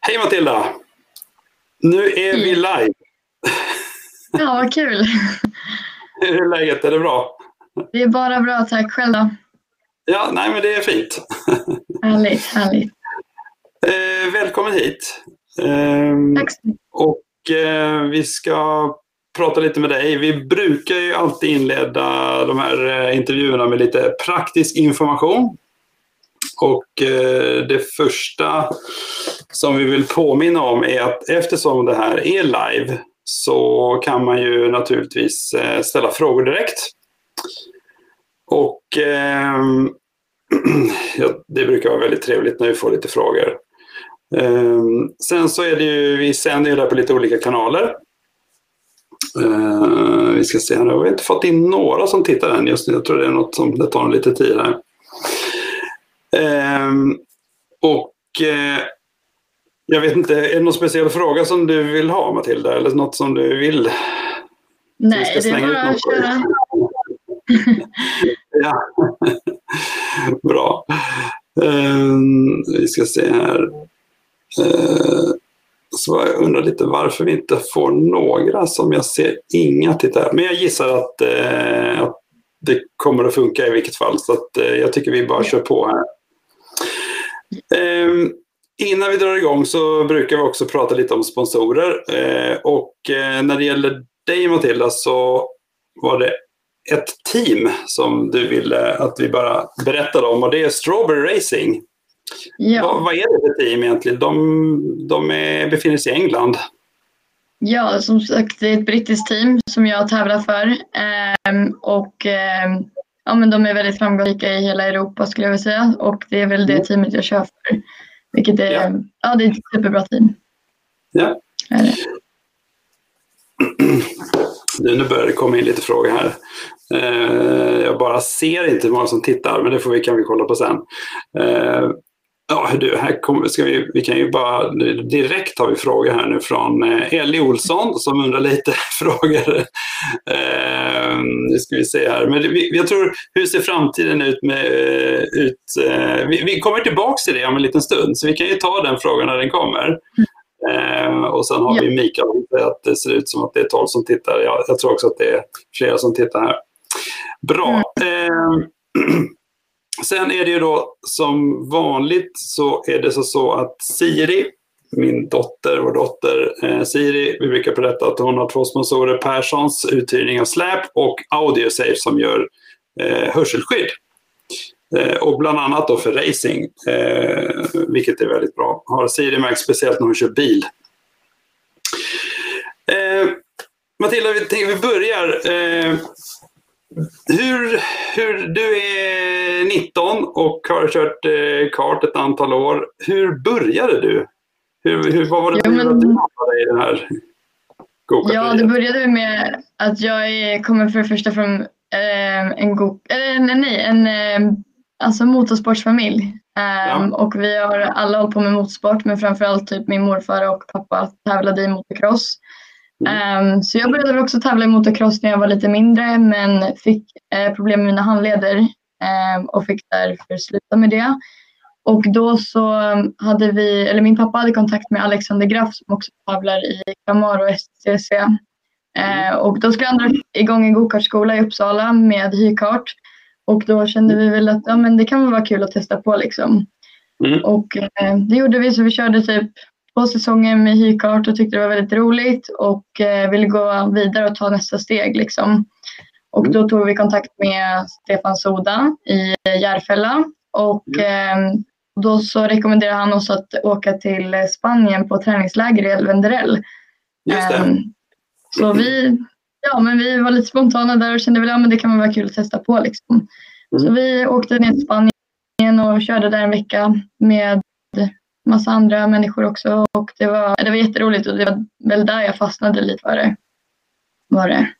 Hej Matilda! Nu är vi live. Ja, vad kul. Hur är läget? Är det bra? Det är bara bra, tack. Själv då? Ja, nej men det är fint. Härligt, härligt. Eh, välkommen hit. Eh, Tack så mycket. och eh, vi ska prata lite med dig. Vi brukar ju alltid inleda de här eh, intervjuerna med lite praktisk information. Och eh, det första som vi vill påminna om är att eftersom det här är live så kan man ju naturligtvis eh, ställa frågor direkt. Och ehm, ja, det brukar vara väldigt trevligt när vi får lite frågor. Ehm, sen så är det ju, vi sänder ju där på lite olika kanaler. Eh, vi ska se här, nu har vi inte fått in några som tittar än just nu. Jag tror det är något som det tar lite tid här. Ehm, och eh, jag vet inte, är det någon speciell fråga som du vill ha Matilda? Eller något som du vill? Nej, det är bara att köra. Ja. Bra. Ehm, vi ska se här. Ehm, så jag undrar lite varför vi inte får några som jag ser inga tittare. Men jag gissar att, eh, att det kommer att funka i vilket fall. Så att, eh, jag tycker vi bara kör på här. Ehm, innan vi drar igång så brukar vi också prata lite om sponsorer. Eh, och eh, när det gäller dig Matilda så var det ett team som du ville att vi bara berättade om och det är Strawberry Racing. Vad, Ja, vad är det för team egentligen? De, de är, befinner sig i England. ja, som sagt, det är ett brittiskt team som jag tävlar för. Ehm, och ehm, ja, men de är väldigt framgångsrika i hela Europa skulle jag vilja säga. Och det är väl det Mm. teamet jag kör för. Vilket är, Ja. ja. det är ett superbra team. Ja. Du, nu börjar det komma in lite frågor här. Eh, jag bara ser inte hur många som tittar, men det får vi, kan vi kolla på sen. Eh, ja, du, här kommer, ska vi, vi kan ju bara, direkt har vi frågor här nu från eh, Ellie Olsson som undrar lite frågor. Eh, nu ska vi se här. Men vi, jag tror, hur ser framtiden ut med, eh, ut, eh, vi, vi kommer tillbaks till det om en liten stund, så vi kan ju ta den frågan när den kommer. Eh, och sen har Ja. vi Mikael som säger att det ser ut som att det är 12 som tittar. Jag, jag tror också att det är flera som tittar här. Bra. Eh, sen är det ju då som vanligt så är det så, så att Siri, min dotter, vår dotter eh, Siri, vi brukar berätta att hon har två sponsorer, Perssons uthyrning av släp och Audiosafe som gör eh, hörselskydd. Eh, och bland annat då för racing, eh, vilket är väldigt bra. Har Siri märkt speciellt när hon kör bil. Eh, Matilda, vi, vi börjar. Eh, hur, hur, du är 19 och har kört eh, kart ett antal år. Hur började du? Hur, hur, vad var det som men- du hamnade i den här Ja, det började med att jag kommer för det första från eh, en, go- eller, nej, en eh, alltså motorsportsfamilj. Ehm, Ja. Och vi har alla hållit på med motorsport men framförallt typ min morfar och pappa tävlade i motocross. Ehm, så jag började också tävla i motocross när jag var lite mindre men fick eh, problem med mina handleder ehm, och fick därför sluta med det. Och då så hade vi, eller min pappa hade kontakt med Alexander Graff som också tävlar i Camaro STCC. Eh, och då skulle han dra igång en gokartskola i Uppsala med hyrkart. Och då kände vi väl att ja, men det kan väl vara kul att testa på liksom. Mm. Och eh, det gjorde vi så vi körde typ två säsonger med hyrkart och tyckte det var väldigt roligt och eh, ville gå vidare och ta nästa steg liksom. Och då tog vi kontakt med Stefan Soda i Järfälla och eh, då så rekommenderade han oss att åka till Spanien på träningsläger i El Venderell. Just det. Ehm, Så vi, ja, men vi var lite spontana där och kände väl att ja, det kan vara kul att testa på. Liksom. Så Mm. vi åkte ner till Spanien och körde där en vecka med massa andra människor också. Och det var, det var jätteroligt och det var väl där jag fastnade lite för det. Var det.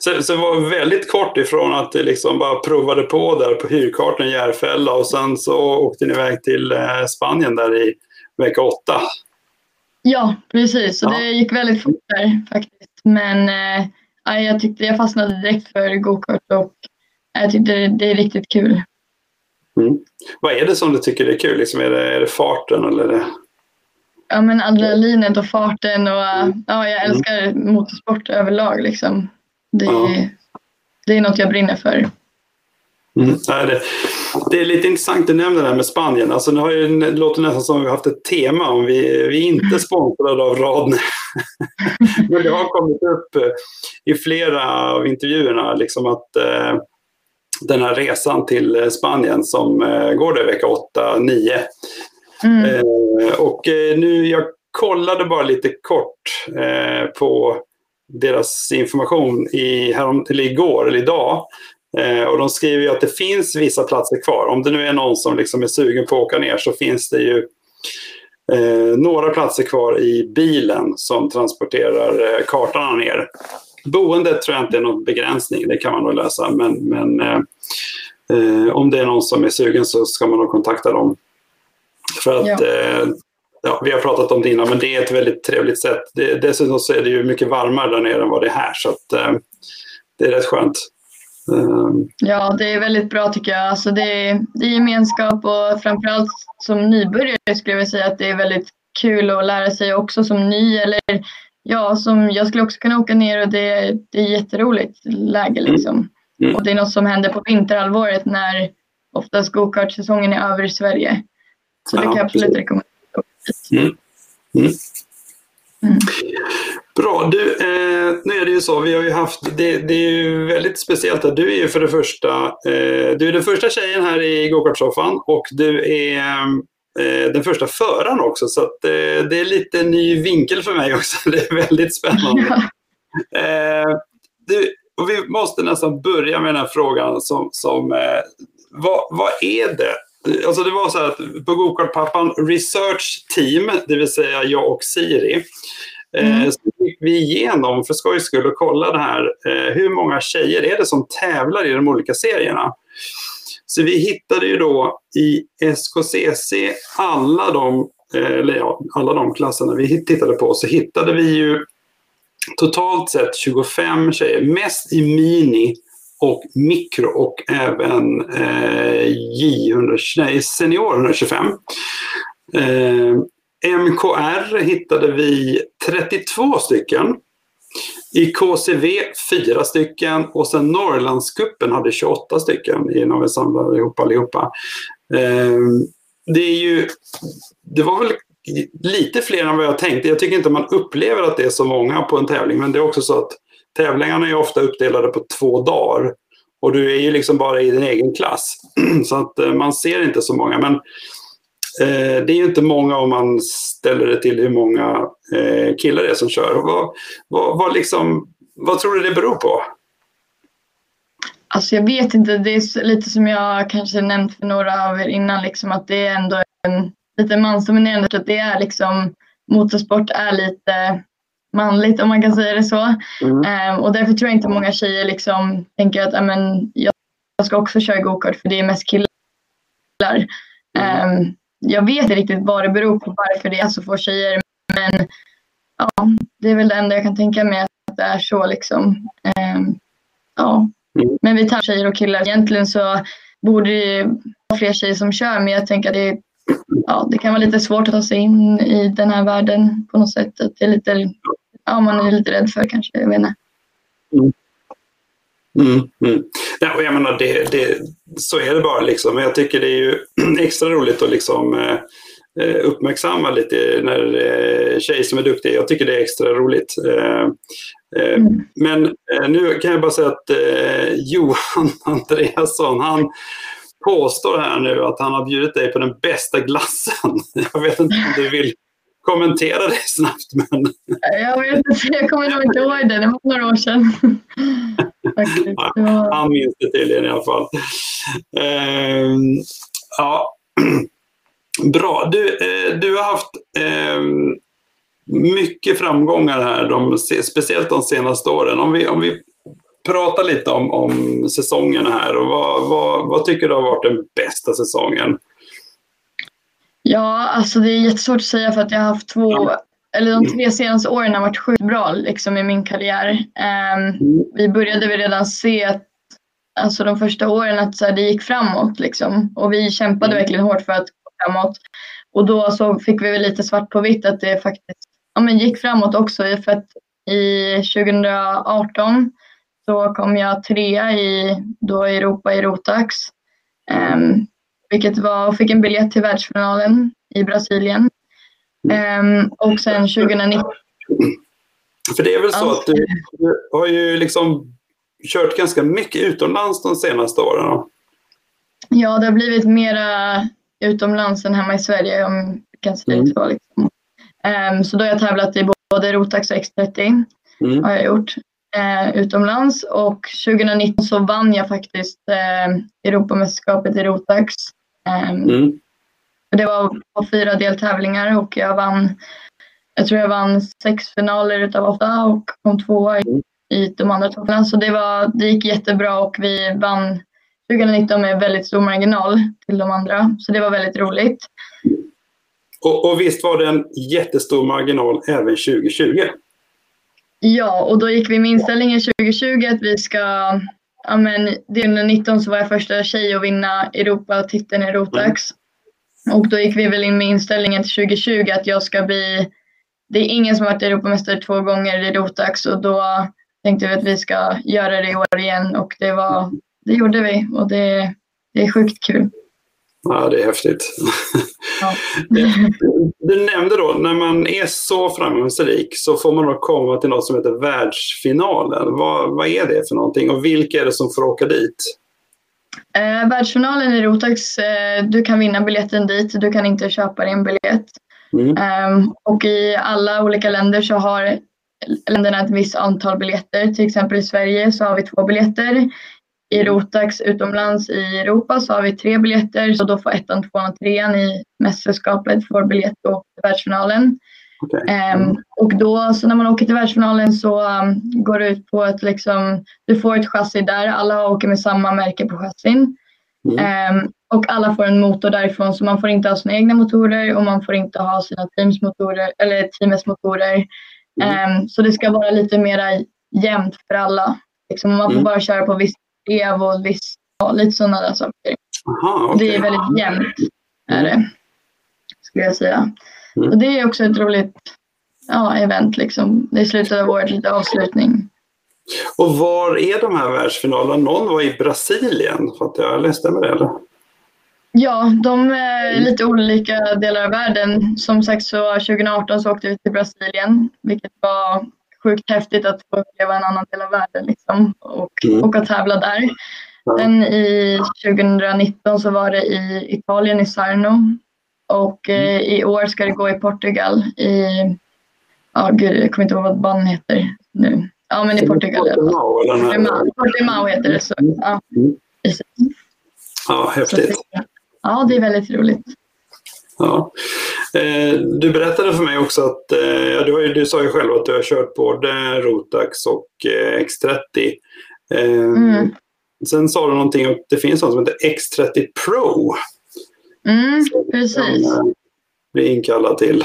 Så, så det var väldigt kort ifrån att du liksom bara provade på där på hyrkartan i Järfälla och sen så åkte ni iväg till eh, Spanien där i vecka åtta. Ja, precis. Så Ja. det gick väldigt fort där faktiskt. Men eh, ja, jag tyckte jag fastnade direkt för gokart och jag tyckte det, det är riktigt kul. Vad är det som du tycker är kul? Liksom, är, det, är det farten eller är det... ja, men adrenalinet och farten och ja, jag älskar mm. motorsport överlag. Liksom. Det, ja. det är något jag brinner för. Mm, det, det är lite intressant du nämner det här med Spanien. Alltså, nu har ju, det låter nästan som att vi har haft ett tema om vi, vi är inte sponsrade av Radne. Men det har kommit upp i flera av intervjuerna liksom att eh, den här resan till eh, Spanien som eh, går där vecka 8, 9. Mm. Eh, och nu, jag kollade bara lite kort på deras information i, härom, eller igår eller idag. Eh, och de skriver ju att det finns vissa platser kvar. Om det nu är någon som liksom är sugen på att åka ner så finns det ju eh, några platser kvar i bilen som transporterar eh, kartorna ner. Boendet tror jag inte är någon begränsning, det kan man nog lösa. Men, men eh, eh, om det är någon som är sugen så ska man nog kontakta dem. För att ja. Eh, ja, vi har pratat om det innan, men det är ett väldigt trevligt sätt. Det, dessutom så är det ju mycket varmare där nere än vad det är här, så att, det är rätt skönt. Ehm. Ja, det är väldigt bra tycker jag. Alltså det, är, det är gemenskap och framförallt som nybörjare skulle jag säga att det är väldigt kul att lära sig också som ny. Eller ja, som jag skulle också kunna åka ner och det, det är jätteroligt läge mm. liksom. Mm. Och det är något som händer på vinterhalvåret när oftast gokartsäsongen är över i Sverige. Så ja, det kan jag absolut rekommendera. Mm. Mm. Mm. Bra. Du, eh, nu är det ju så, vi har ju haft, det, det är ju väldigt speciellt att du är ju för det första, eh, du är den första tjejen här i gokartsoffan och du är den första föraren också. Så att, eh, det är lite ny vinkel för mig också. Det är väldigt spännande. Eh, du, och vi måste nästan börja med den här frågan som, som eh, vad, vad är det Alltså det var så här att på Gokartpappan Research Team, det vill säga jag och Siri, Eh, mm. Så gick vi igenom för skojs skull och kollade här. Eh, hur många tjejer är det som tävlar i de olika serierna? Så vi hittade ju då i SKCC alla de, eh, eller ja, alla de klasserna vi tittade på så hittade vi ju totalt sett 25 tjejer. Mest i mini och mikro och även eh, J100, nej, senior 125. Eh, MKR hittade vi 32 stycken. I KCV fyra stycken och sen Norrlandskuppen hade 28 stycken innan vi samlade ihop allihopa. Ehm, det är ju, det var väl lite fler än vad jag tänkte. Jag tycker inte man upplever att det är så många på en tävling men det är också så att tävlingarna är ofta uppdelade på två dagar. Och du är ju liksom bara i din egen klass. Så att eh, man ser inte så många. Men Eh, det är ju inte många om man ställer det till hur många eh, killar det är som kör. Vad, vad, vad, liksom, vad tror du det beror på? Alltså jag vet inte, det är lite som jag kanske nämnt för några av er innan, liksom att det är ändå en lite mansdominerande, att det är liksom motorsport är lite manligt om man kan säga det så. Mm. Um, och därför tror jag inte många tjejer liksom tänker att amen, jag ska också köra gokart för det är mest killar. Mm. Um, jag vet inte riktigt vad det beror på varför det är så få tjejer. Men ja, det är väl det enda jag kan tänka mig att det är så liksom. Um, ja. Mm. Men vi tar tjejer och killar. Egentligen så borde det vara fler tjejer som kör men jag tänker att det, ja, det kan vara lite svårt att ta sig in i den här världen på något sätt. Att det är lite, ja, man är lite rädd för kanske, jag vet inte. Mm. Mm. Ja, och jag menar, det, det, så är det bara. Liksom. Men jag tycker det är ju extra roligt att liksom, eh, eh, uppmärksamma lite när eh, tjejer som är duktiga. Jag tycker det är extra roligt. Eh, eh mm. Men eh, nu kan jag bara säga att eh, Johan Andreasson, han påstår här nu att han har bjudit dig på den bästa glassen. Jag vet inte om du vill kommentera det snabbt. Men... Jag vet inte, jag kommer nog inte ihåg det. Det var några år sedan. ja, han minns det tydligen i alla fall. Eh, ja. Bra. Du, eh, du har haft eh, mycket framgångar här, de, speciellt de senaste åren. Om vi, om vi pratar lite om, om säsongerna här. Och vad, vad, vad tycker du har varit den bästa säsongen? Ja, alltså det är jättesvårt att säga för att jag har haft två, eller de tre senaste åren har varit sjukt bra liksom, i min karriär. Um, vi började vi redan se att alltså, de första åren att så här, det gick framåt liksom, och vi kämpade mm. verkligen hårt för att gå framåt. Och då så fick vi väl lite svart på vitt att det faktiskt ja, men gick framåt också. För att i 2018 så kom jag trea i då Europa i Rotax. Um, vilket var, fick en biljett till världsfinalen i Brasilien. Um, och sen 2019. För det är väl så att du, du har ju liksom kört ganska mycket utomlands de senaste åren? Ja, det har blivit mera utomlands än hemma i Sverige om kan säga mm. så. Liksom. Um, så då har jag tävlat i både Rotax och X30. Mm. Har jag gjort uh, utomlands och 2019 så vann jag faktiskt uh, Europamästerskapet i Rotax. Um, mm. Det var fyra deltävlingar och jag vann jag tror jag vann sex finaler utav åtta och kom tvåa i, mm. i de andra tävlingarna. Så det, var, det gick jättebra och vi vann 2019 med väldigt stor marginal till de andra. Så det var väldigt roligt. Och, och visst var det en jättestor marginal även 2020? Ja, och då gick vi med inställningen 2020 att vi ska Ja, men 2019 så var jag första tjej att vinna Europatiteln i Rotax. Mm. Och då gick vi väl in med inställningen till 2020 att jag ska bli... Det är ingen som varit Europamästare två gånger i Rotax och då tänkte vi att vi ska göra det i år igen och det var det gjorde vi och det, det är sjukt kul. Ja, det är häftigt. Ja. du nämnde då, när man är så framgångsrik så får man då komma till något som heter världsfinalen. Vad, vad är det för någonting och vilka är det som får åka dit? Eh, världsfinalen i Rotax, eh, du kan vinna biljetten dit, du kan inte köpa din biljett. Mm. Eh, och i alla olika länder så har länderna ett visst antal biljetter. Till exempel i Sverige så har vi två biljetter i Rotax utomlands i Europa så har vi tre biljetter så då får ettan, tvåan och trean i mästerskapet får biljett då till världsfinalen. Okay. Um, och då så när man åker till världsfinalen så um, går det ut på att liksom, du får ett chassi där. Alla åker med samma märke på chassin. Mm. Um, och alla får en motor därifrån så man får inte ha sina egna motorer och man får inte ha sina teams motorer eller teamets motorer. Mm. så det ska vara lite mera jämnt för alla. Liksom, man får mm. bara köra på viss brev och viss, lite sådana där saker. Aha, okay. Det är väldigt jämnt, är det, skulle jag säga. Mm. Och det är också ett roligt ja, event. Liksom. Det är slutet av året, lite avslutning. Och var är de här världsfinalerna? Någon var i Brasilien, för att jag läste med det eller? Ja, de är lite olika delar av världen. Som sagt så 2018 så åkte vi till Brasilien, vilket var sjukt häftigt att få uppleva en annan del av världen liksom, och mm. åka och tävla där. Sen i 2019 så var det i Italien, i Sarno. Och eh, mm. i år ska det gå i Portugal. I, ja gud, jag kommer inte ihåg vad banan heter nu. Ja, men i Portugal. Portimao, Portimao heter det. Så, mm. ja, precis. Ja, häftigt. Så, ja, det är väldigt roligt. Ja. Eh, du berättade för mig också att, eh, du, har ju, du sa ju själv att du har kört både Rotax och eh, X30. Mm. Sen sa du någonting om att det finns något som heter X30 Pro. Mm, precis. Som blir inkallad till.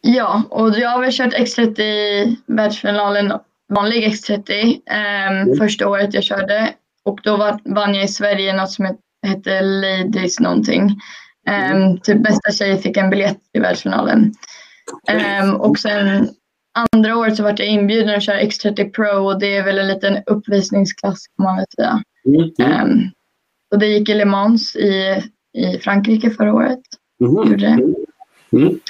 Ja, och jag har väl kört X30 i världsfinalen, vanlig X30, eh, mm. första året jag körde. Och då var, vann jag i Sverige något som hette Ladies någonting. Um, typ bästa tjej fick en biljett till världsfinalen. Um, och sen andra året så vart jag inbjuden att köra X30 Pro och det är väl en liten uppvisningsklass kan man väl säga. Um, och det gick i Le Mans i, i Frankrike förra året. Mm. Mm.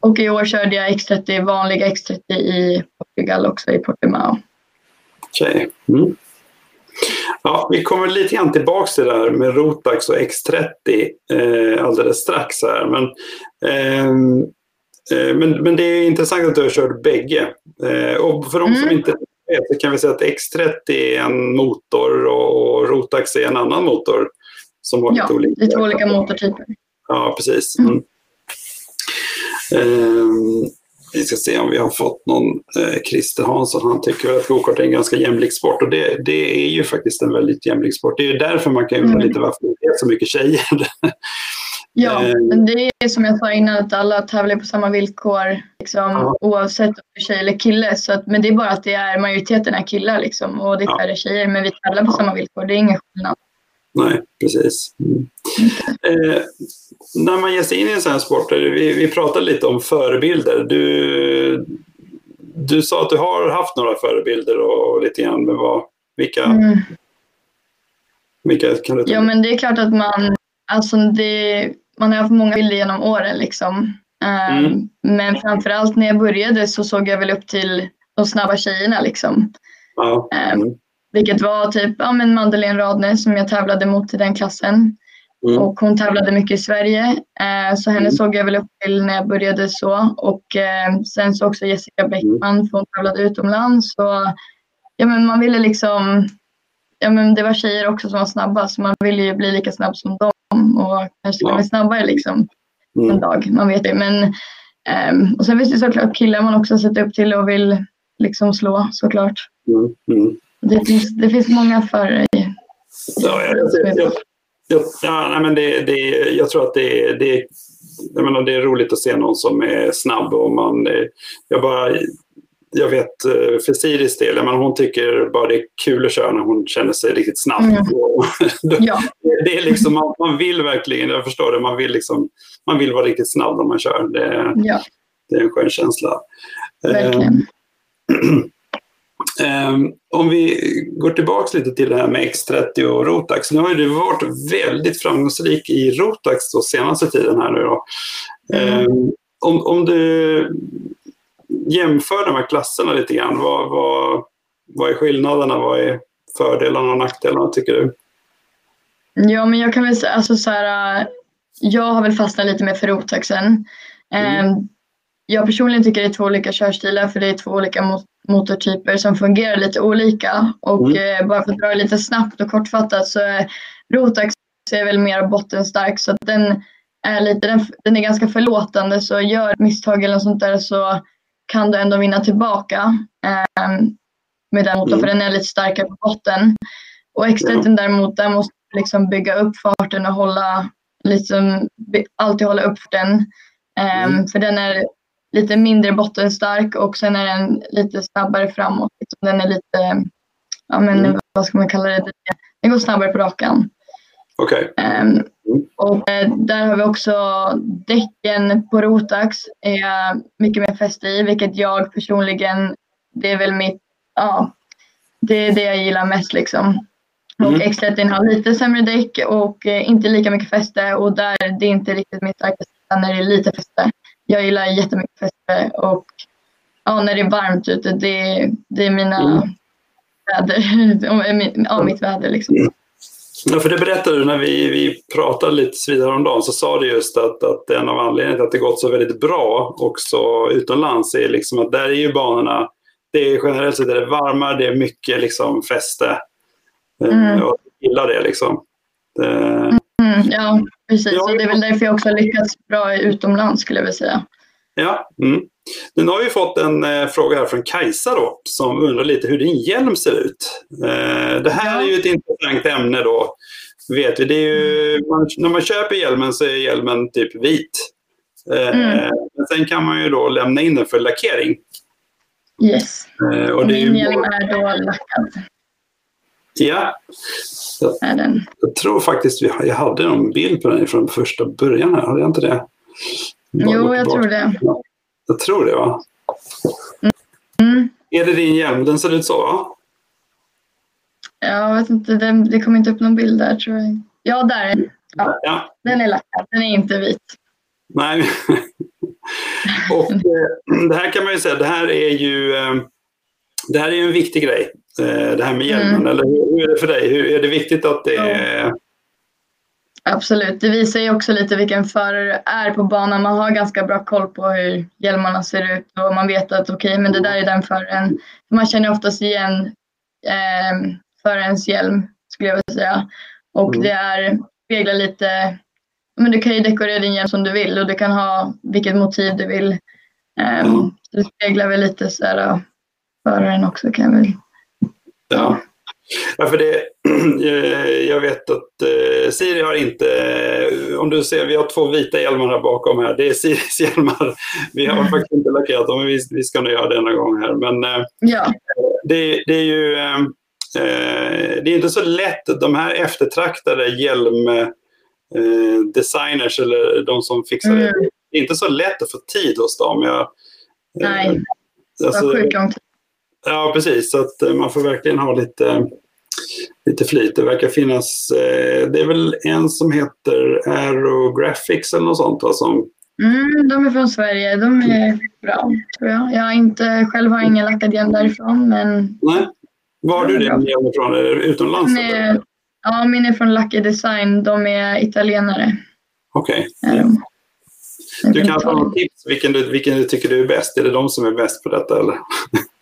Och i år körde jag X30, vanliga X30 i Portugal också, i Portimao. Okej. Okay. Mm. Ja, vi kommer lite grann tillbaka till det där med Rotax och X30 eh, alldeles strax här. Men, ehm, eh, men, men det är intressant att du har kört bägge. Eh, och för de mm. som inte vet så kan vi säga att X30 är en motor och Rotax är en annan motor. Som har ja, lite olika, lite olika motortyper. Ja, precis. Mm. Mm. Vi ska se om vi har fått någon eh, Christer Hansson. Han tycker att gokart är en ganska jämlik sport och det, det är ju faktiskt en väldigt jämlik sport. Det är ju därför man kan undra mm. lite varför det är så mycket tjejer. ja, eh. men det är som jag sa innan att alla tävlar på samma villkor liksom, oavsett om du är tjej eller kille. Så att, men det är bara att det är majoriteten är killar liksom, och det är färre tjejer men vi tävlar på samma villkor. Det är ingen skillnad. Nej, precis. Mm. Eh, när man ger sig in i en sån här sport, vi, vi pratade lite om förebilder. Du, du sa att du har haft några förebilder och, och lite grann, men vad, vilka, mm. vilka kan du ta? Ja, men det är klart att man, alltså det, man har haft många bilder genom åren liksom. Um, mm. Men framförallt när jag började så såg jag väl upp till de snabba tjejerna liksom. Ja. Um, vilket var typ ja, men Madeleine Radner som jag tävlade mot i den klassen. Mm. Och hon tävlade mycket i Sverige. Eh, så henne mm. såg jag väl upp till när jag började så. Och eh, sen så också Jessica mm. Bäckman för hon tävlade utomlands. Så, ja, men man ville liksom, ja, men det var tjejer också som var snabba så man ville ju bli lika snabb som dem och kanske till och med snabbare liksom mm. en dag. Man vet det. Men, eh, och sen finns det såklart killar man också sett upp till och vill liksom slå såklart. Mm. Det, finns, det finns många förare i Ja, jag, jag, jag, ja, nej, men det, det, jag tror att det, det, jag menar, det är roligt att se någon som är snabb. Och man, jag, bara, jag vet eh, för Siris del, menar, hon tycker bara det är kul att köra när hon känner sig riktigt snabb. Mm. ja. det är liksom, man, man, vill verkligen, jag förstår det, man vill, liksom, man vill vara riktigt snabb när man kör. Det, ja. det är en skön känsla. Verkligen. Um, om vi går tillbaka lite till det här med X30 och Rotax. Nu har du varit väldigt framgångsrik i Rotax då, senaste tiden här nu då. Mm. Um, om, om du jämför de här klasserna lite grann, vad, vad, vad är skillnaderna? Vad är fördelarna och nackdelarna tycker du? Ja, men jag kan väl säga alltså så här, jag har väl fastnat lite med för Rotaxen. Mm. Um, jag personligen tycker det är två olika körstilar för det är två olika motortyper som fungerar lite olika. Och mm. eh, bara för att dra det lite snabbt och kortfattat så är Rotax är väl mer bottenstark så att den är, lite, den, den är ganska förlåtande så gör misstag eller något sånt där så kan du ändå vinna tillbaka eh, med den motorn mm. för den är lite starkare på botten. Och x mm. däremot, där måste du liksom bygga upp farten och hålla, liksom, alltid hålla upp den. Um, mm. För den är lite mindre bottenstark och sen är den lite snabbare framåt. Liksom. Den är lite, ja men mm. vad ska man kalla det, den går snabbare på rakan. Okej. Okay. Um, mm. och eh, där har vi också däcken på Rotax är mycket mer fäste i, vilket jag personligen, det är väl mitt, ja, det är det jag gillar mest liksom. Mm. Och X30 har lite sämre däck och eh, inte lika mycket fäste och där det är inte riktigt mitt starkaste när det är lite fäste jag gillar jättemycket fester och ja, när det är varmt ute, det, det är mina mm. väder, ja, mitt väder liksom. Mm. Ja, för det berättade du när vi, vi pratade lite vidare om dagen så sa du just att, att en av anledningarna till att det gått så väldigt bra också utomlands är liksom att där är ju banorna, det är generellt sett är det varmare, det är mycket liksom fäste. Eh, mm. Och jag gillar det liksom. Det... Mm, ja, Precis, och det är väl därför jag också har lyckats bra utomlands skulle jag vilja säga. Ja, mm. Nu har vi fått en eh, fråga här från Kajsa då, som undrar lite hur din hjälm ser ut. Eh, det här är ju ett intressant ämne då. Vet vi. Det är ju, mm. man, när man köper hjälmen så är hjälmen typ vit. Eh, mm. Men sen kan man ju då lämna in den för lackering. Yes. Eh, och Min hjälm är då lackad. Ja. Jag, jag, tror faktiskt vi, jag hade någon bild på den från första början. Här. Hade jag inte det? Bara jo, jag tror det. Jag tror det, va? Mm. Är det din hjälm? Den ser ut så, va? Jag vet inte. Det, det kom inte upp någon bild där, tror jag. Ja, där är den. Ja. ja. Den är lackad. Den är inte vit. Nej. Och eh, det här kan man ju säga, det här är ju eh, det här är ju en viktig grej. Eh, det här med hjälmen, mm. eller hur är det för dig? Hur, är det viktigt att det är... Absolut, det visar ju också lite vilken förare du är på banan. Man har ganska bra koll på hur hjälmarna ser ut och man vet att okej, okay, men det där är den föraren. Man känner oftast igen eh, förarens hjälm, skulle jag vilja säga. Och mm. det är, speglar lite, men du kan ju dekorera din hjälm som du vill och du kan ha vilket motiv du vill. Eh, mm. Det speglar väl lite så här, föraren också kan jag väl Ja. Ja, för det, jag vet att eh, Siri har inte, eh, om du ser, vi har två vita hjälmar här bakom här. Det är Siris hjälmar. Vi har mm. faktiskt inte lackerat dem, men vi, vi ska nog göra det någon gång här. Men eh, ja. det, det, är ju, eh, det är inte så lätt, de här eftertraktade hjälmdesigners eh, eller de som fixar mm. det, det är inte så lätt att få tid hos dem. Jag, Nej, eh, alltså, sjukt lång tid. Ja, precis. Så att eh, man får verkligen ha lite, lite flit. Det verkar finnas, eh, det är väl en som heter Aerographics eller något sånt va, som Mm, de är från Sverige. De är bra, tror jag. Jag har inte, själv har ingen hjälm därifrån, men... Nej. Var har du din hjälm ifrån? Utomlands? Min är, ja, min är från Lucky Design. De är italienare. Okej. Okay. Du kan få något tips vilken du, vilken du tycker du är bäst. Är det de som är bäst på detta eller?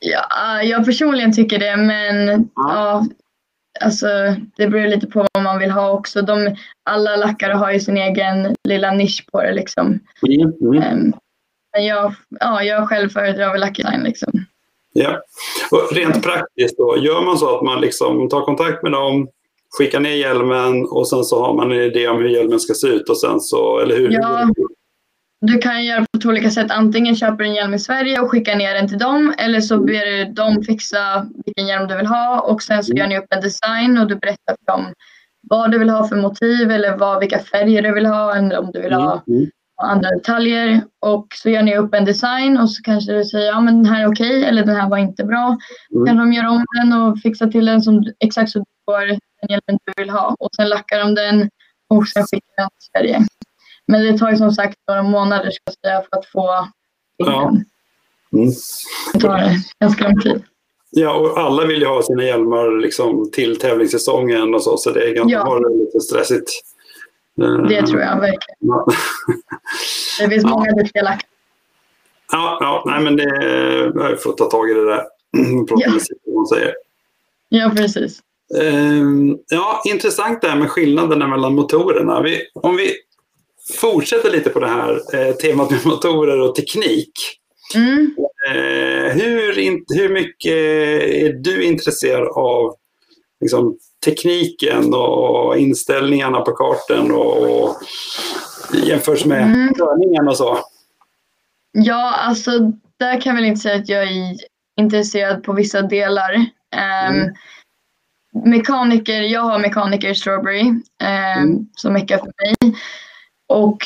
Ja, jag personligen tycker det, men ja. ja alltså, det beror lite på vad man vill ha också. De, alla lackare har ju sin egen lilla nisch på det liksom. Mm, mm. Um, men jag, ja, jag själv föredrar väl Lucky liksom. Ja, och rent praktiskt då, gör man så att man liksom tar kontakt med dem, skickar ner hjälmen och sen så har man en idé om hur hjälmen ska se ut och sen så, eller hur? Ja, du kan göra på två olika sätt. Antingen köper du en hjälm i Sverige och skickar ner den till dem eller så ber du dem fixa vilken hjälm du vill ha och sen så gör ni upp en design och du berättar för dem vad du vill ha för motiv eller vad, vilka färger du vill ha eller om du vill ha mm. mm. andra detaljer. Och så gör ni upp en design och så kanske du säger ja men den här är okej eller den här var inte bra. Mm. kan de göra om den och fixa till den som exakt så du får den hjälmen du vill ha och sen lackar de den och sen skickar den till Sverige. Men det tar ju som sagt några månader ska jag säga för att få ja. Mm. Det tar ganska lång tid. Ja, och alla vill ju ha sina hjälmar liksom, till tävlingssäsongen och så, så det är ganska ja. lite stressigt. Det tror jag verkligen. Ja. Det finns många duktiga lackare. Ja, ja nej, men det, jag får ta tag i det där. ja. man säger. Ja, precis. Ehm, ja, intressant det här med skillnaderna mellan motorerna. Vi, om vi fortsätter lite på det här eh, temat med motorer och teknik. Mm. Eh, hur, in, hur mycket är du intresserad av liksom, tekniken och inställningarna på kartan och, och jämförs med mm. körningen och så? Ja, alltså där kan jag väl inte säga att jag är intresserad på vissa delar. Um, mm. Mekaniker, jag har mekaniker Strawberry um, som meckar för mig. Och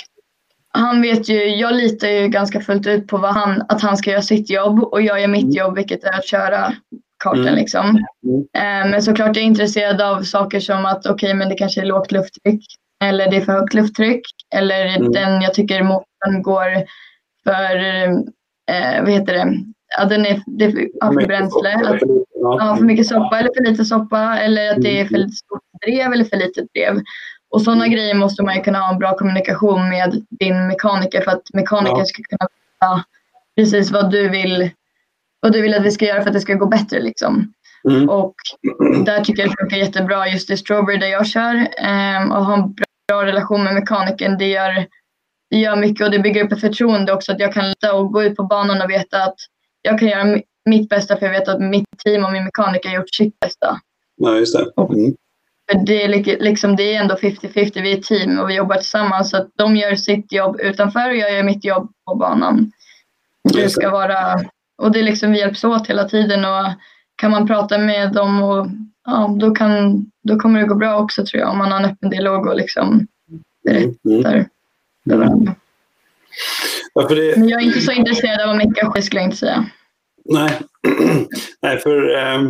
han vet ju, jag litar ju ganska fullt ut på vad han, att han ska göra sitt jobb och jag gör mitt mm. jobb vilket är att köra kartan mm. liksom. Mm. Eh, men såklart är jag intresserad av saker som att okej okay, men det kanske är lågt lufttryck eller det är för högt lufttryck eller mm. den jag tycker motorn går för, eh, vad heter det, ja, den är, det är för, för bränsle. Att, ja, för mycket soppa eller för lite soppa eller att det är för mm. stort drev eller för litet drev. Och sådana mm. grejer måste man ju kunna ha en bra kommunikation med din mekaniker för att mekanikern ja. ska kunna veta precis vad du vill vad du vill att vi ska göra för att det ska gå bättre. Liksom. Mm. Och där tycker jag det funkar jättebra just i Strawberry där jag kör. Um, och ha en bra relation med mekanikern. Det gör, det gör mycket och det bygger upp ett förtroende också. Att jag kan lita och gå ut på banan och veta att jag kan göra mitt bästa för jag vet att mitt team och min mekaniker har gjort sitt bästa. Ja, just det. Mm. För det är, liksom, det är ändå 50-50, vi är ett team och vi jobbar tillsammans. Så att de gör sitt jobb utanför och jag gör mitt jobb på banan. Det ska vara, och det är liksom, vi hjälps åt hela tiden och kan man prata med dem och ja, då, kan, då kommer det gå bra också tror jag om man har en öppen dialog och liksom berättar mm. för varandra. Ja, det... Men jag är inte så intresserad av att mecka skulle jag inte säga. Nej, nej, för, eh,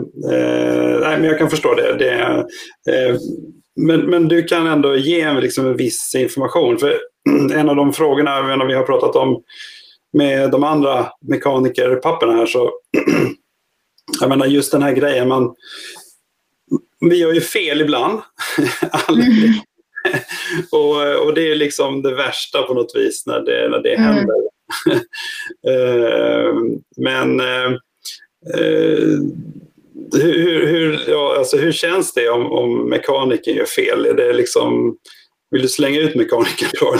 nej, men jag kan förstå det. det eh, men, men du kan ändå ge liksom en viss information. För en av de frågorna vi har pratat om med de andra mekanikerpapperna här så jag menar just den här grejen man vi gör ju fel ibland. Mm. och, och det är liksom det värsta på något vis när det, när det mm. händer. Eh, men eh, hur, hur, ja, alltså hur känns det om, om mekanikern gör fel? Är det liksom, vill du slänga ut mekanikern då?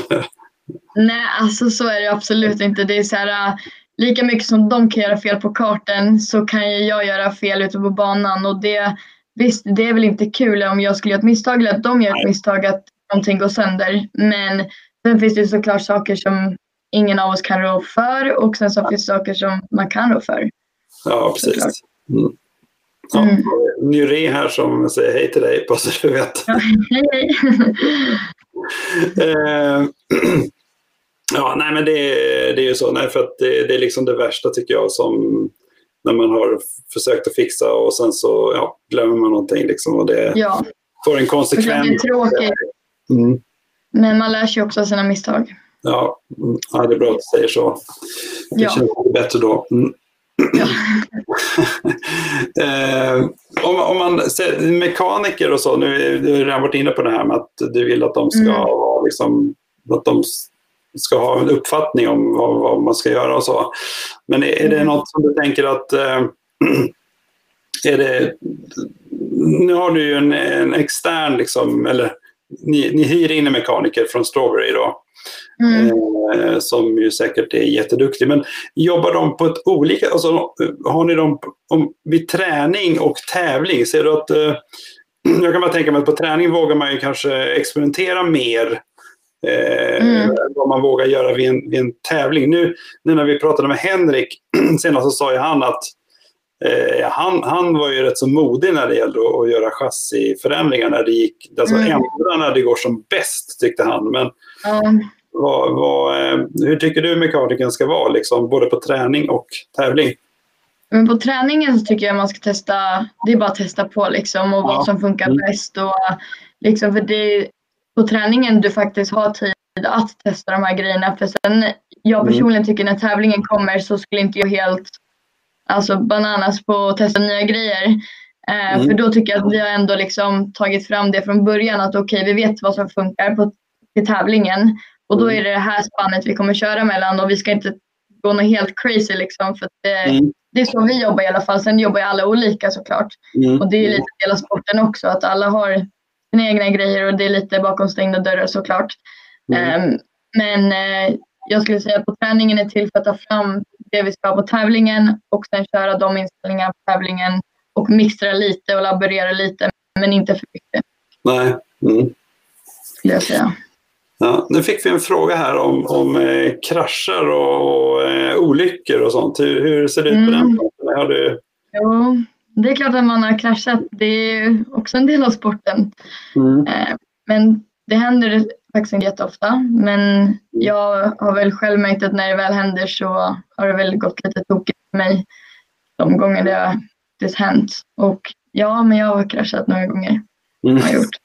Nej, alltså så är det absolut inte. Det är så här, lika mycket som de kan göra fel på kartan så kan jag göra fel ute på banan. Och det, visst, det är väl inte kul om jag skulle göra ett misstag eller att de gör ett misstag att någonting går sönder. Men sen finns det såklart saker som ingen av oss kan rå för och sen så finns det saker som man kan rå för. Ja, precis. Mm. Ja, mm. Nyré här som säger hej till dig, bara så du vet. Ja, hej, hej. eh, ja, nej men det, det är ju så. Nej, för att det, det, är liksom det värsta tycker jag som när man har försökt att fixa och sen så ja, glömmer man någonting liksom och det ja. får en konsekvens. Mm. Men man lär sig också av sina misstag. Ja, mm. ja det är bra att du säger så. Det ja. känns bättre då. Mm. Ja. eh, om, om, man ser mekaniker och så, nu du har redan varit inne på det här med att du vill att de ska mm. ha liksom, att de ska ha en uppfattning om vad, vad, man ska göra och så. Men är, är det mm. något som du tänker att eh, är det, nu har du ju en, en extern, liksom, eller ni, ni hyr in en mekaniker från Strawberry då. Mm. Eh, som ju säkert är jätteduktig. Men jobbar de på ett olika... Alltså, har ni dem om, vid träning och tävling? Ser du att... Eh, jag kan bara tänka mig att på träning vågar man ju kanske experimentera mer eh, mm. vad man vågar göra vid en, vid en tävling. Nu, nu när vi pratade med Henrik senast så sa ju han att Eh, han, han var ju rätt så modig när det gällde att, att göra chassiförändringar när det gick, alltså mm. ändra när det går som bäst tyckte han. Men mm. vad, vad, eh, hur tycker du mekanikern ska vara, liksom, både på träning och tävling? Men på träningen så tycker jag man ska testa, det är bara att testa på liksom och ja. vad som funkar mm. bäst. Och, liksom, för det är på träningen du faktiskt har tid att testa de här grejerna. För sen, jag mm. personligen tycker när tävlingen kommer så skulle inte jag helt alltså bananas på att testa nya grejer. Eh, mm. För då tycker jag att vi har ändå liksom tagit fram det från början att okej, okay, vi vet vad som funkar på, till tävlingen och då mm. är det det här spannet vi kommer köra mellan och vi ska inte gå något helt crazy liksom för det, mm. det, är så vi jobbar i alla fall. Sen jobbar ju alla olika såklart mm. och det är lite del av sporten också att alla har sina egna grejer och det är lite bakom stängda dörrar såklart. Um, men eh, jag skulle säga att på träningen är till för att ta fram det vi ska ha på tävlingen och sen köra de inställningarna på tävlingen och mixtra lite och laborera lite men inte för mycket. Nej. Mm. Skulle jag säga. Ja, nu fick vi en fråga här om, om eh, krascher och, och eh, olyckor och sånt. Hur, hur ser det ut på mm. den punkten? Har du... Jo, det är klart att man har kraschat. Det är också en del av sporten. Mm. Eh, men det händer faktiskt inte jätteofta. Men jag har väl själv märkt att när det väl händer så har det väl gått lite tokigt för mig de gånger det har det hänt. Och ja, men jag har kraschat några gånger. Mm. Har gjort.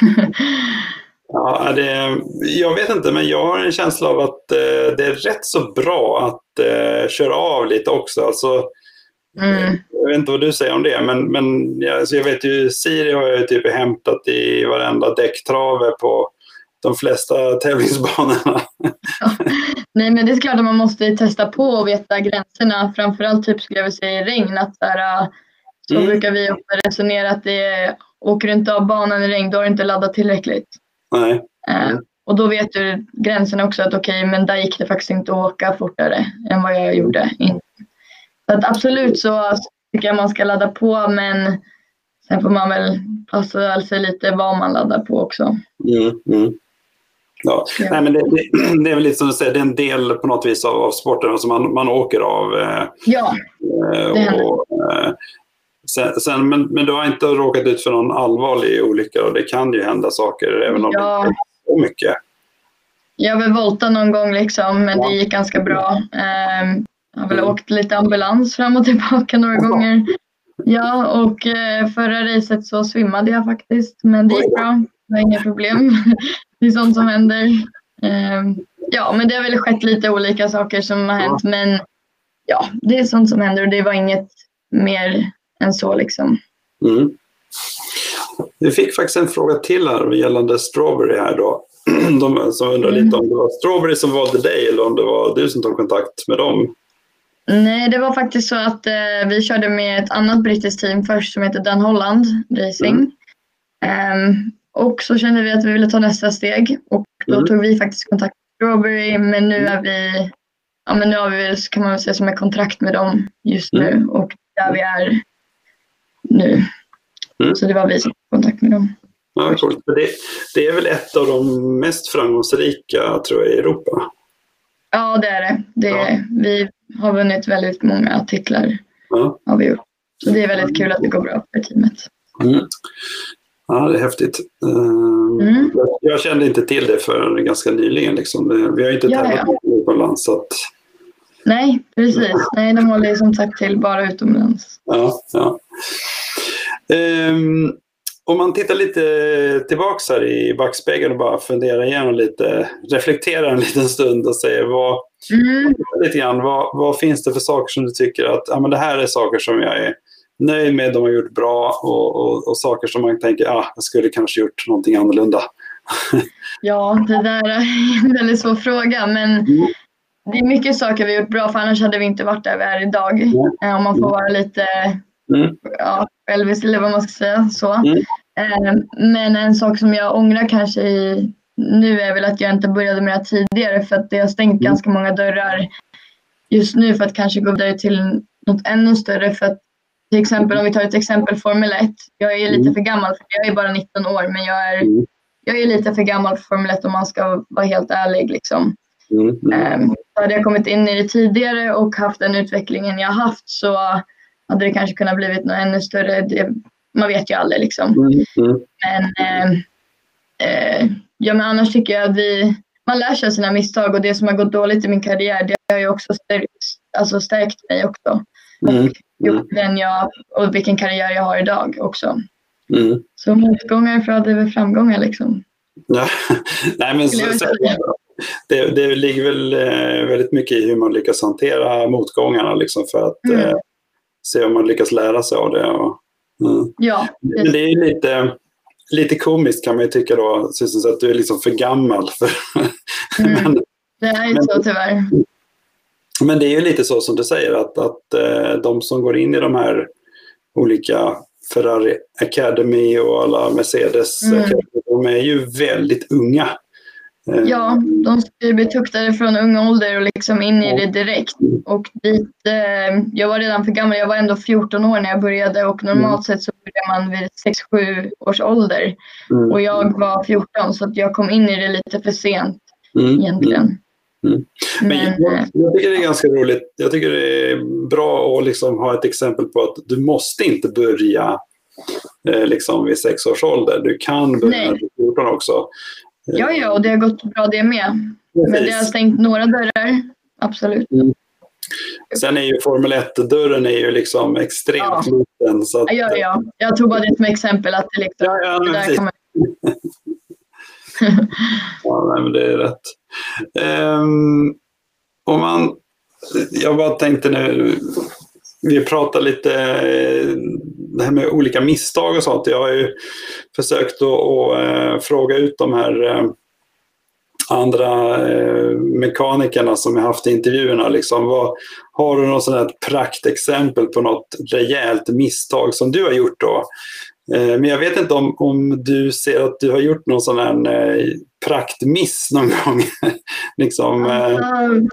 ja, det, jag vet inte, men jag har en känsla av att eh, det är rätt så bra att eh, köra av lite också. Alltså, Mm. Jag vet inte vad du säger om det, men, men alltså jag vet ju Siri har jag typ hämtat i varenda däcktrave på de flesta tävlingsbanorna. Ja. Nej, men det är klart att man måste testa på och veta gränserna. Framförallt typ skulle jag vilja säga i regn. Att där, så mm. brukar vi resonera att det är, åker du inte av banan i regn, då har du inte laddat tillräckligt. Nej. Mm. och då vet du gränserna också att okej, okay, men där gick det faktiskt inte att åka fortare än vad jag gjorde. Så att absolut så tycker jag man ska ladda på, men sen får man väl passa sig lite vad man laddar på också. Mm, mm. Ja. ja. Nej, men det, det, det, är väl lite som du säger, det är en del på något vis av, av sporten. Alltså man, man åker av. Eh, ja, det händer. Och, eh, sen, sen, men, men du har inte råkat ut för någon allvarlig olycka och det kan ju hända saker även om ja. det inte är så mycket. Jag har väl voltat någon gång liksom, men ja. det gick ganska bra. Jag har väl mm. åkt lite ambulans fram och tillbaka några gånger. Ja, och eh, förra racet så svimmade jag faktiskt, men det gick bra. Det var inga problem. Det är sånt som händer. Ehm, ja, men det har väl skett lite olika saker som har hänt, men ja, det är sånt som händer och det var inget mer än så liksom. Mm. Vi fick faktiskt en fråga till här gällande Strawberry här då. De som undrar mm. lite om det var Strawberry som valde dig eller om det var du som tog kontakt med dem. Nej, det var faktiskt så att eh, vi körde med ett annat brittiskt team först som heter Dan Holland Racing. Mm. Um, och så kände vi att vi ville ta nästa steg och då mm. tog vi faktiskt kontakt med Strawberry men nu är vi, ja men nu har vi kan man väl säga som ett kontrakt med dem just nu mm. och där vi är nu. Mm. Så det var vi som tog kontakt med dem. Ja, coolt. Det, det är väl ett av de mest framgångsrika tror jag i Europa? Ja, det är det. det är, ja. Vi har vunnit väldigt många titlar. Ja. Har vi gjort. Så det är väldigt kul att det går bra för teamet. Mm. Ja, det är häftigt. Uh, mm. jag, kände inte till det för ganska nyligen. Liksom. Vi har inte tävlat ja, ja. utomlands. Så att... Nej, precis. Nej, de håller som sagt till bara utomlands. Ja, ja. Um, om man tittar lite tillbaks här i backspegeln och bara funderar igenom lite, reflekterar en liten stund och säger vad, mm. lite grann, vad, vad finns det för saker som du tycker att ja, men det här är saker som jag är nöjd med, de har gjort bra och, och, och saker som man tänker ah, jag skulle kanske gjort någonting annorlunda. ja, det där är en väldigt svår fråga men mm. det är mycket saker vi gjort bra för annars hade vi inte varit där vi är idag. Mm. Om man får vara lite mm. ja, självisk eller vad man ska säga. Så. Mm. Eh, men en sak som jag ångrar kanske i, nu är väl att jag inte började med det tidigare för att det har stängt mm. ganska många dörrar just nu för att kanske gå vidare till något ännu större. För att, till exempel om vi tar ett exempel Formel 1. Jag är lite mm. för gammal, för jag är bara 19 år, men jag är, mm. jag är lite för gammal för Formel 1 om man ska vara helt ärlig. Liksom. Mm. Um, hade jag kommit in i det tidigare och haft den utvecklingen jag haft så hade det kanske kunnat blivit något ännu större. Det, man vet ju aldrig liksom. Mm, mm. Men, eh, eh, ja, men annars tycker jag att vi, man lär sig av sina misstag och det som har gått dåligt i min karriär det har ju också stärkt, alltså stärkt mig också. Mm, och gjort den jag, och vilken karriär jag har idag också. Mm. Så motgångar föder framgångar liksom. Ja. Nej, men så, så, det, det ligger väl eh, väldigt mycket i hur man lyckas hantera motgångarna liksom för att mm. eh, se om man lyckas lära sig av det. Och, mm. Ja. Det, det är lite, lite komiskt kan man ju tycka då, Susan, att du är liksom för gammal. För, mm. men, det är ju så tyvärr. Men det är ju lite så som du säger att, att eh, de som går in i de här olika Ferrari Academy och alla Mercedes mm. Academy, de är ju väldigt unga. Eh, ja, de ska ju bli tuktade från ung ålder och liksom in i det direkt. Och dit, eh, jag var redan för gammal, jag var ändå 14 år när jag började och normalt mm. sett så börjar man vid 6-7 års ålder. Mm. Och jag var 14 så jag kom in i det lite för sent mm. egentligen. Mm. Men, Men jag, eh, jag, tycker det är ganska roligt. Jag tycker det är bra att liksom ha ett exempel på att du måste inte börja eh, liksom vid sex års ålder. Du kan börja vid 14 också. Ja, ja, och det har gått bra det med. Men det har stängt några dörrar, absolut. Mm. Sen är ju Formel 1-dörren är ju liksom extremt ja. liten. Så att, ja, ja, jag tog bara det som exempel. Att det liksom, ja, ja, men där man... ja, nej, men det är rätt. Um, om man, jag bara tänkte nu, vi pratar lite eh, det här med olika misstag och sånt. Jag har ju försökt att, att eh, fråga ut de här eh, andra mekanikerna som jag haft i intervjuerna. Liksom, vad, har du något sånt här praktexempel på något rejält misstag som du har gjort då? Men jag vet inte om, om du ser att du har gjort någon sån här praktmiss någon gång? liksom, mm.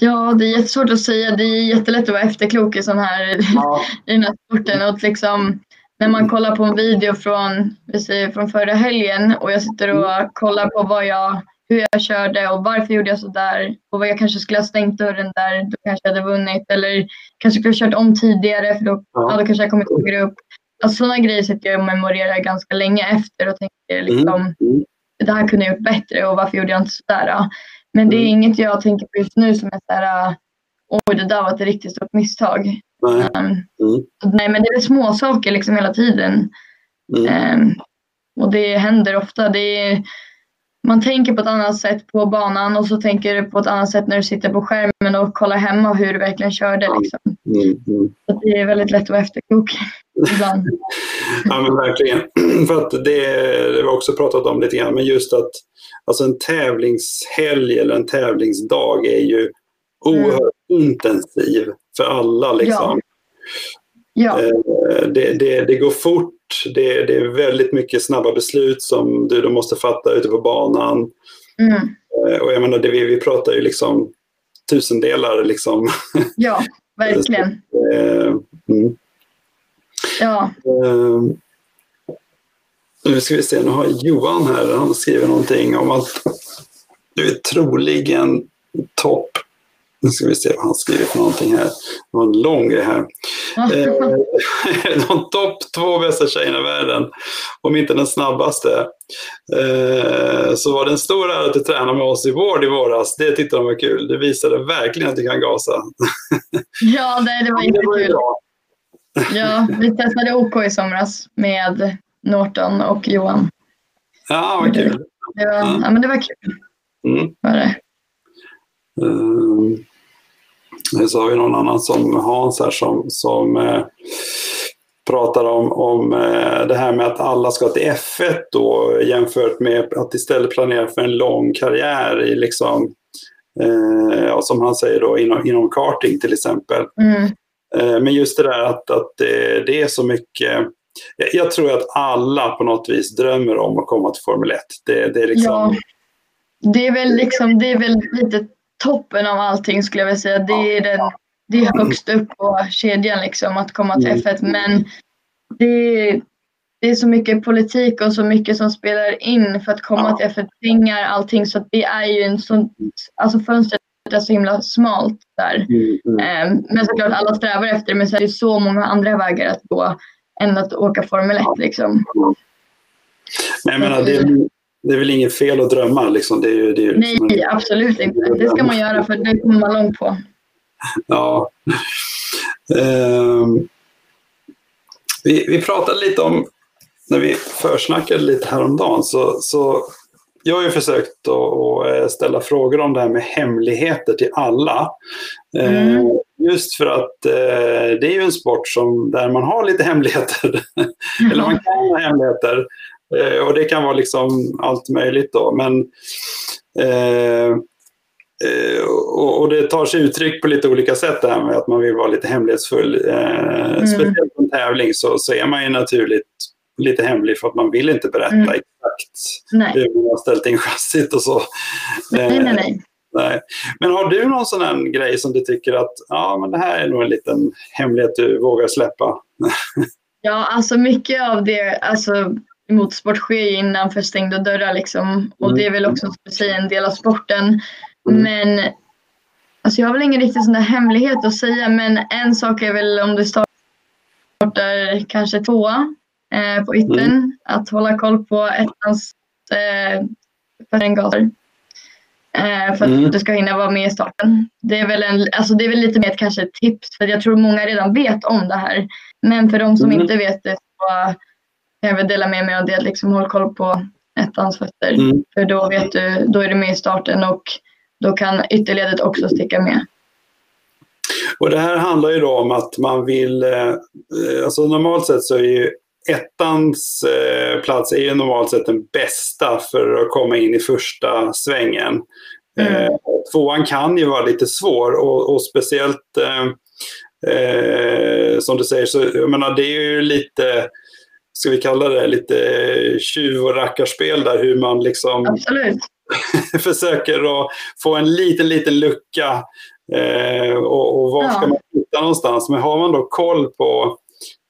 Ja, det är jättesvårt att säga. Det är jättelätt att vara efterklok i, sån här, ja. i den här sporten. Och liksom, när man kollar på en video från, vi säger, från förra helgen och jag sitter och mm. kollar på vad jag, hur jag körde och varför gjorde jag så där och vad jag kanske skulle ha stängt dörren där, då kanske jag hade vunnit eller kanske skulle ha kört om tidigare för då, ja. Ja, då kanske jag kommit högre upp. Alltså, sådana grejer sitter jag och memorerar ganska länge efter och tänker liksom, mm. det här kunde jag gjort bättre och varför gjorde jag inte sådär? Men det är mm. inget jag tänker på just nu som är så här, oj det där var ett riktigt stort misstag. Nej, um, mm. nej men det är små saker liksom hela tiden. Mm. Um, och det händer ofta. Det är, man tänker på ett annat sätt på banan och så tänker du på ett annat sätt när du sitter på skärmen och kollar hemma hur du verkligen körde. Liksom. Mm, mm. Så det är väldigt lätt att vara efterklok ibland. ja men verkligen. För att det, det vi också pratat om lite grann, men just att Alltså en tävlingshelg eller en tävlingsdag är ju oerhört mm. intensiv för alla. Liksom. Ja. Eh, det, det, det, går fort, det, det, är väldigt mycket snabba beslut som du då måste fatta ute på banan. Mm. Eh, och jag menar, det, vi, vi pratar ju liksom tusendelar. Liksom. Ja, verkligen. Eh, mm. Ja. Nu ska vi se, nu har Johan här, han skriver någonting om att du är troligen topp Nu ska vi se vad han skriver för någonting här. Det var en lång grej här. Eh, de topp två bästa tjejerna i världen, om inte den snabbaste. Eh, så var det en stor ära att du tränade med oss i vård i våras. Det tyckte de var kul. Det visade verkligen att du kan gasa. ja, det, det var jättekul. Ja, vi testade OK i somras med Norton och Johan. Ja, vad kul. Det var, ja. ja men det var kul. Mm. Var det. Um, så har vi någon annan som Hans här som, som eh, pratar om, om eh, det här med att alla ska till F1 då jämfört med att istället planera för en lång karriär i liksom, eh, ja, som han säger då inom, inom karting till exempel. Mm. Men just det där att, att det är så mycket jag tror att alla på något vis drömmer om att komma till Formel 1. Det, det, är, liksom... ja, det är väl liksom, det är väl lite toppen av allting skulle jag vilja säga. Det är, den, det är högst upp på kedjan liksom att komma till mm. F1. Men det, det är så mycket politik och så mycket som spelar in för att komma till F1. Pengar, allting. Så det är ju en sån, alltså fönstret är så himla smalt där. Mm, mm. Ehm, men såklart alla strävar efter det. Men så är det så många andra vägar att gå än att åka Formel 1 liksom. Men jag menar, det är, det är väl inget fel att drömma? Liksom. Det är ju, det är liksom Nej, en, absolut inte. Det ska man göra för det kommer man långt på. Ja. Uh, vi, vi pratade lite om, när vi försnackade lite häromdagen, så, så jag har ju försökt att eh, ställa frågor om det här med hemligheter till alla. Eh, mm. Just för att eh, det är ju en sport som, där man har lite hemligheter. Eller man kan ha hemligheter. Eh, och det kan vara liksom allt möjligt då. Men, eh, eh, och, och, det tar sig uttryck på lite olika sätt det här med att man vill vara lite hemlighetsfull. Eh, mm. Speciellt på en tävling så, så är man ju naturligt lite hemlig för att man vill inte berätta mm. exakt nej. hur man har ställt in chassit och så. Nej, nej, nej. Nej. Men har du någon sån här grej som du tycker att ja, men det här är nog en liten hemlighet du vågar släppa? ja, alltså mycket av det, alltså motorsport sker innanför stängda dörrar liksom. Och mm. det är väl också säga, en del av sporten. Mm. Men alltså jag har väl ingen riktig sån där hemlighet att säga. Men en sak är väl om du startar kanske tvåa eh, på ytten. Mm. Att hålla koll på ettans eh, för en gator. Eh, för att mm. du ska hinna vara med i starten. Det är väl, en, alltså det är väl lite mer kanske ett tips. För jag tror många redan vet om det här. Men för de som mm. inte vet det så jag vill dela med mig av det. Liksom, håll koll på ettans fötter. Mm. För då, vet du, då är du med i starten och då kan ytterledet också sticka med. Och det här handlar ju då om att man vill, eh, alltså normalt sett så är ju ettans eh, plats är ju normalt sett den bästa för att komma in i första svängen. Mm. Eh, tvåan kan ju vara lite svår och, och speciellt eh, eh som du säger, så jag menar, det är ju lite ska vi kalla det, lite tjuv och rackarspel där hur man liksom försöker att få en liten, liten lucka eh, och, och var ja. ska man hitta någonstans. Men har man då koll på,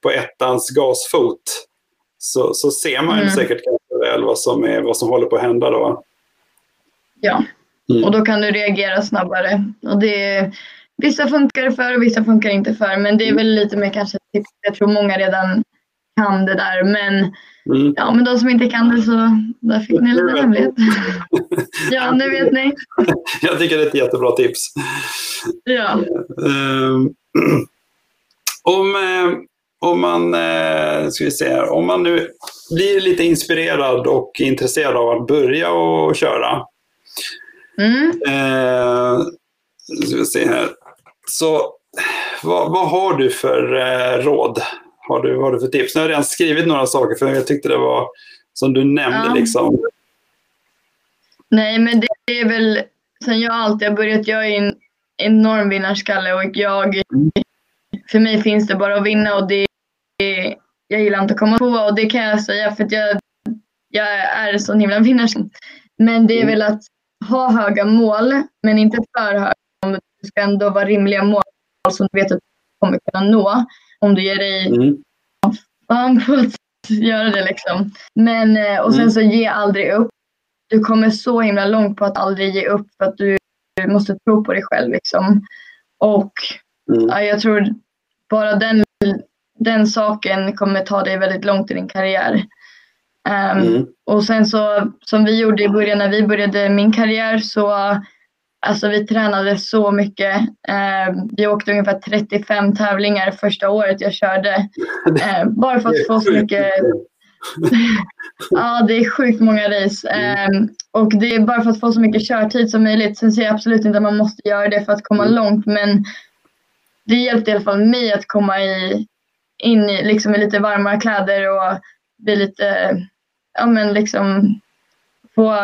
på ettans gasfot så, så ser man mm. säkert ganska väl vad som, är, vad som håller på att hända då. Ja, mm. och då kan du reagera snabbare. Och det, vissa funkar det för och vissa funkar inte för. Men det är väl lite mer kanske tips. Jag tror många redan kan det där. Men, mm. ja, men de som inte kan det så där fick ni lite hemlighet. ja, nu vet ni. Jag tycker det är ett jättebra tips. Ja. Uh, om, uh, om man, uh, ska vi se om man nu blir lite inspirerad och intresserad av att börja och köra. Mm. Uh, ska vi se här. Så vad, vad har du för råd har du, vad har du för tips? Nu har jag redan skrivit några saker för jag tyckte det var som du nämnde. Ja. Liksom. Nej, men det är väl sen jag alltid har börjat. Jag är en enorm vinnarskalle och jag, mm. för mig finns det bara att vinna och det jag gillar inte att komma på och det kan jag säga för att jag, jag är sån himla vinnarskalle. Men det är mm. väl att ha höga mål, men inte för höga. Det ska ändå vara rimliga mål som du vet att du kommer kunna nå om du ger dig mm. fan att göra det liksom. Men, eh, och sen mm. så ge aldrig upp. Du kommer så himla långt på att aldrig ge upp för att du måste tro på dig själv. Liksom. Och Mm. ja, jag tror bara den, den saken kommer ta dig väldigt långt i din karriär. Ehm, Mm. och sen så som vi gjorde i början när vi började min karriär så alltså vi tränade så mycket. Eh, vi åkte ungefär 35 tävlingar första året jag körde. Eh, bara för att få så mycket. Ja, det är sjukt många race. Eh, och det är bara för att få så mycket körtid som möjligt. Sen säger jag absolut inte att man måste göra det för att komma Mm. långt. Men det hjälpte i alla fall mig att komma i, in i, liksom, i lite varmare kläder och bli lite, ja men liksom få,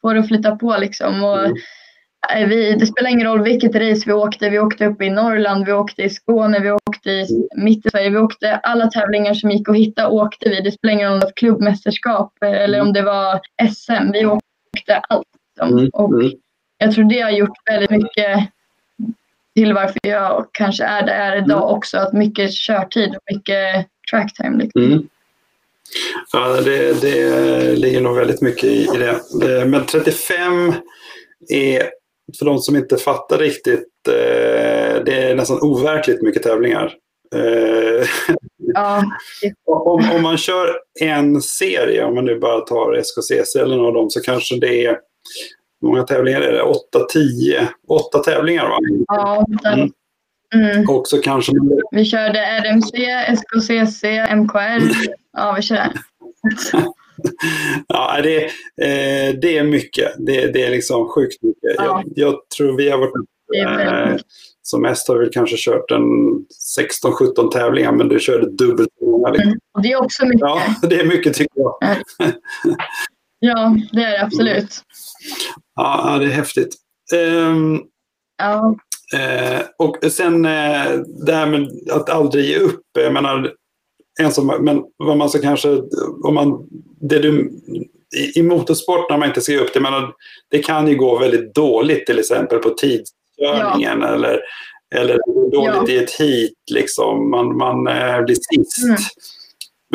få det att flytta på liksom. Och, Mm. eh, vi, det spelar ingen roll vilket race vi åkte. Vi åkte upp i Norrland, vi åkte i Skåne, vi åkte i mitt i Sverige. Vi åkte alla tävlingar som gick att hitta åkte vi. Det spelar ingen roll om det var klubbmästerskap eh, eller om det var SM. Vi åkte allt. Liksom. Mm. Och Mm. jag tror det har gjort väldigt mycket till varför jag kanske är där jag är idag också. Att mycket körtid och mycket track time. Liksom. Mm. Ja, det, det ligger nog väldigt mycket i, det. det. Men 35 är, för de som inte fattar riktigt, eh, det är nästan overkligt mycket tävlingar. Eh, Ja, om, om man kör en serie, om man nu bara tar SKCC eller någon av dem, så kanske det är hur många tävlingar är det? 8, 10, 8 tävlingar va? ja, Mm. mm. Och så kanske Vi körde RMC, SKCC, MKR. Ja, vi körde. Ja, det, eh, det är mycket. Det, det är liksom sjukt mycket. Ja. Jag, jag tror vi har varit eh, som mest har vi kanske kört en 16-17 tävlingar, men du körde dubbelt så många. Liksom. Mm. Det är också mycket. Ja, det är mycket tycker jag. Ja, det är det absolut. Ja, ja, det är häftigt. Ehm, Ja, Eh, och sen eh, det här med att aldrig ge upp. Jag menar, en som, men vad man ska kanske, om man, det du, i, i motorsport när man inte ska ge upp, det, menar, det kan ju gå väldigt dåligt till exempel på tidskörningen eller, eller dåligt Ja. i ett heat liksom. Man, man eh, blir sist. Mm.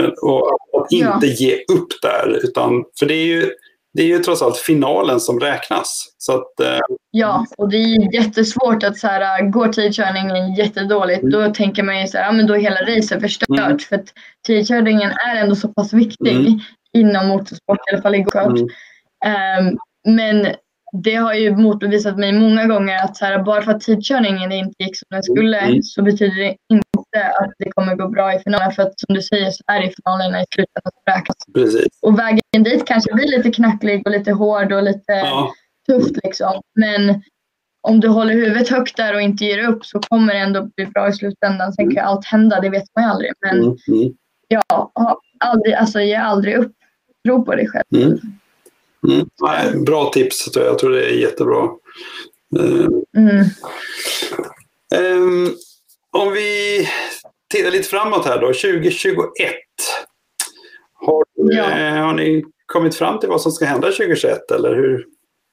Men, och att Ja. inte ge upp där, utan, för det är ju det är ju trots allt finalen som räknas. Så att, eh, ja, och det är jättesvårt att så här, går tidkörningen jättedåligt Mm. då tänker man ju så här, ja men då är hela racet förstört. Mm. För att tidkörningen är ändå så pass viktig Mm. inom motorsport, i alla fall i gokart. mm, Ehm, men det har ju motbevisat mig många gånger att så här, bara för att tidkörningen inte gick som den skulle Mm. så betyder det inte att det kommer gå bra i finalen. För att som du säger så är det finalerna i slutändan som räknas. precis. Och vägen dit kanske blir lite knacklig och lite hård och lite Ja, tufft liksom. Men om du håller huvudet högt där och inte ger upp så kommer det ändå bli bra i slutändan. Sen kan ju allt hända, det vet man ju aldrig. Men mm, mm. ja, aldrig, alltså ge aldrig upp. Tro på dig själv. Mm. Mm. Nej, bra tips. Jag tror det är jättebra. Eh, Mm. ehm, om vi tittar lite framåt här då. 2021. Har, Ja. eh, har ni kommit fram till vad som ska hända 2021 eller hur?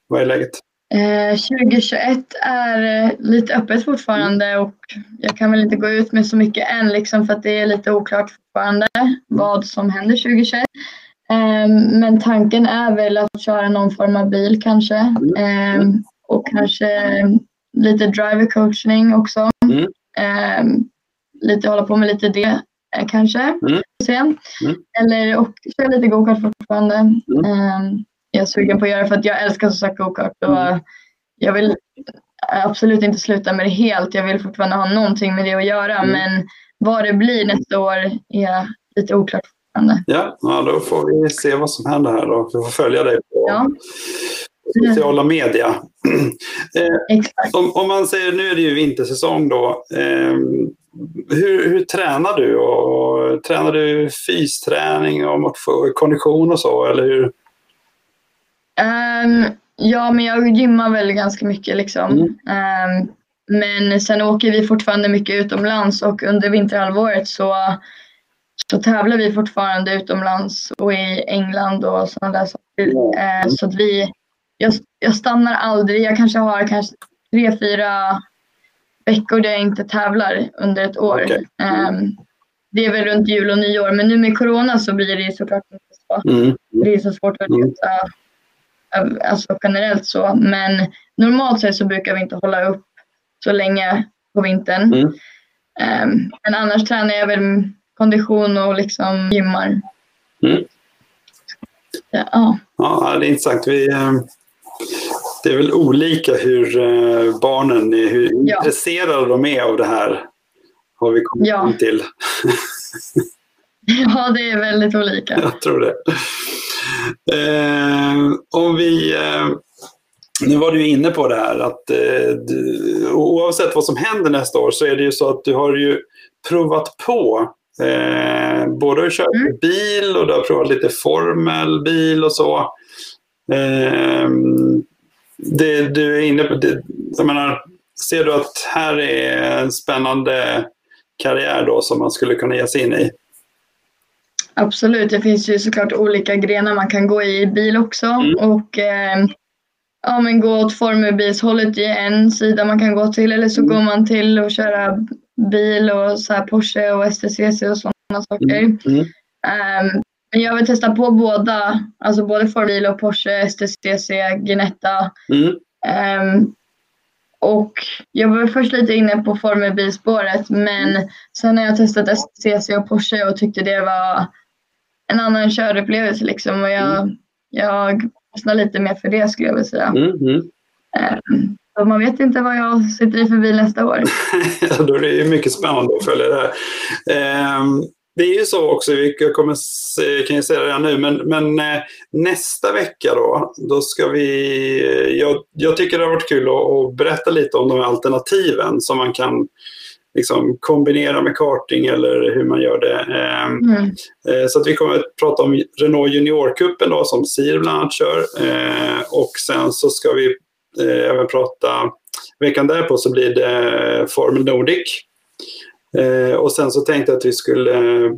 Vad är läget? Eh, 2021 är eh, lite öppet fortfarande och jag kan väl inte gå ut med så mycket än liksom för att det är lite oklart fortfarande vad som händer 2021. Eh, men tanken är väl att köra någon form av bil kanske eh, och kanske lite driver coaching också. Mm. Eh, lite hålla på med lite det eh, kanske. Mm. Sen. Mm. Eller och köra lite gokart fortfarande. Mm. Eh, jag är sugen på att göra för att jag älskar som sagt gokart. Och Mm. Jag vill absolut inte sluta med det helt. Jag vill fortfarande ha någonting med det att göra. Mm. Men vad det blir nästa år är lite oklart fortfarande. Ja, ja, då får vi se vad som händer här. Då. Vi får följa dig på Ja, sociala media. Eh, om, om man säger, nu är det ju vintersäsong då. Eh, hur, hur tränar du? Och, tränar du fysträning och motion, kondition och så? Eller hur? Ehm, ja, men jag gymmar väl ganska mycket liksom. Mm. Ehm, men sen åker vi fortfarande mycket utomlands och under vinterhalvåret så, så tävlar vi fortfarande utomlands och i England och sådana där saker. Ehm, så att vi, jag, jag stannar aldrig. Jag kanske har kanske tre, fyra veckor där jag inte tävlar under ett år. Okej. Ehm, det är väl runt jul och nyår, men nu med corona så blir det såklart inte så. Mm. Det är så svårt att Mm. resa alltså generellt så. Men normalt sett så brukar vi inte hålla upp så länge på vintern. Mm. Um, men annars tränar jag väl kondition och liksom gymmar. Mm. Ja. ja, det är intressant. Vi, eh, det är väl olika hur eh, barnen är, hur Ja. intresserade de är av det här. Har vi kommit Ja. fram till. ja, det är väldigt olika. Jag tror det. Eh, om vi... Eh, nu var du inne på det här att eh, du, oavsett vad som händer nästa år så är det ju så att du har ju provat på eh, både att köra Mm. bil och du har provat lite formelbil och så. Eh, det, du är inne på, det, jag menar, ser du att här är en spännande karriär då som man skulle kunna ge sig in i? Absolut, det finns ju såklart olika grenar man kan gå i bil också. Mm. Och eh, ja, men gå åt formelbilshållet i en sida man kan gå till eller så Mm. går man till att köra bil och så här Porsche och STCC och sådana saker. Mm. Men jag vill testa på båda, alltså både formelbil och Porsche, STCC, Ginetta. Mm. Ehm, och jag var först lite inne på formelbilspåret men sen har jag testat STCC och Porsche och tyckte det var en annan körupplevelse liksom och jag, jag fastnade lite mer för det skulle jag vilja säga. Mm. Mm. Så man vet inte vad jag sitter i för bil nästa år. Då är det mycket spännande att följa det här. Ehm, det är ju så också, jag kommer, kan ju säga det nu, men, men eh, nästa vecka då, då ska vi... eh, Jag, jag tycker det har varit kul att, att berätta lite om de här alternativen som man kan liksom, kombinera med karting eller hur man gör det. Ehm, Mm. Eh, Så att vi kommer att prata om Renault Juniorcupen då som Sir bland annat kör. Och sen så ska vi även prata, veckan därpå så blir det Formel Nordic. Eh, Och sen så tänkte jag att vi skulle eh,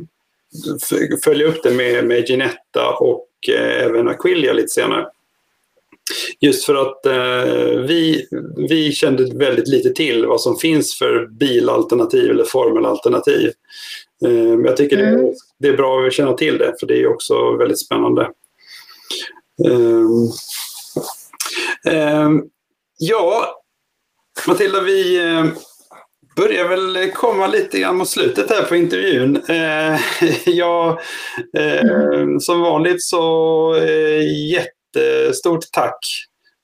följa upp det med, med Ginetta och eh, även Aquilia lite senare. Just för att eh, vi, vi kände väldigt lite till vad som finns för bilalternativ eller formelalternativ. Eh, men jag tycker det, Mm. är, det är bra att känna till det för det är också väldigt spännande. Ehm, ja, Matilda, vi eh, börjar väl komma lite grann mot slutet här på intervjun. Eh, ja, eh, som vanligt så eh, jättestort tack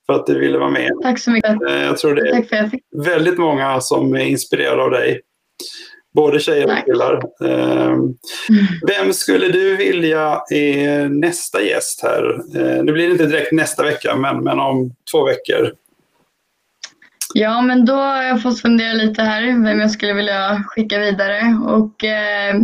för att du ville vara med. Tack så mycket. Eh, jag tror det är jag väldigt många som är inspirerade av dig. Både tjejer och killar. Eh, Vem skulle du vilja är nästa gäst här? Eh, Nu blir det inte direkt nästa vecka, men, men om två veckor. Ja, men då har jag fått fundera lite här vem jag skulle vilja skicka vidare. Och eh,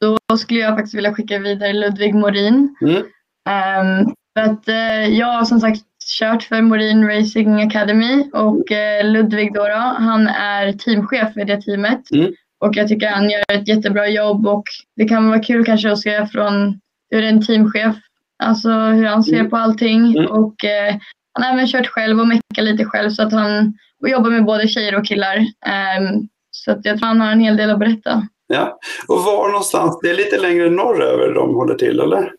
då skulle jag faktiskt vilja skicka vidare Ludvig Morin. Mm. Ehm, för att eh, jag har som sagt kört för Morin Racing Academy och eh, Ludvig då, då han är teamchef i det teamet. Mm. Och jag tycker han gör ett jättebra jobb och det kan vara kul kanske att se från hur en teamchef, alltså hur han ser Mm. på allting. Mm. Och eh, han har även kört själv och meckat lite själv så att han och jobbar med både tjejer och killar. Ehm, så att jag tror han har en hel del att berätta. Ja. Och var någonstans? Det är lite längre norröver de håller till, eller?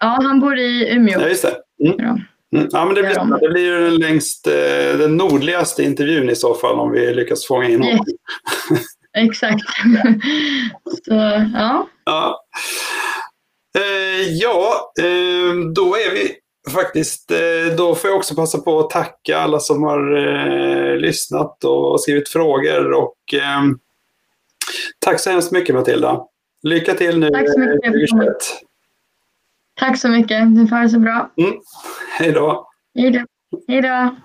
Ja, han bor i Umeå. Ja, just det. Mm. Ja. Mm. Ja, men det, blir, det blir ju den, längst, eh, den nordligaste intervjun i så fall om vi lyckas fånga in honom. Yes. Exakt. så ja, Ja, eh, ja eh, då är vi faktiskt, eh, då får jag också passa på att tacka alla som har eh, lyssnat och skrivit frågor. Och, eh, tack så hemskt mycket Matilda. Lycka till nu Tack så mycket eh, för att jag fick komma. 2021. tack så mycket. Du får ha det så bra. Mm. Hej då. Hej då. Hej då.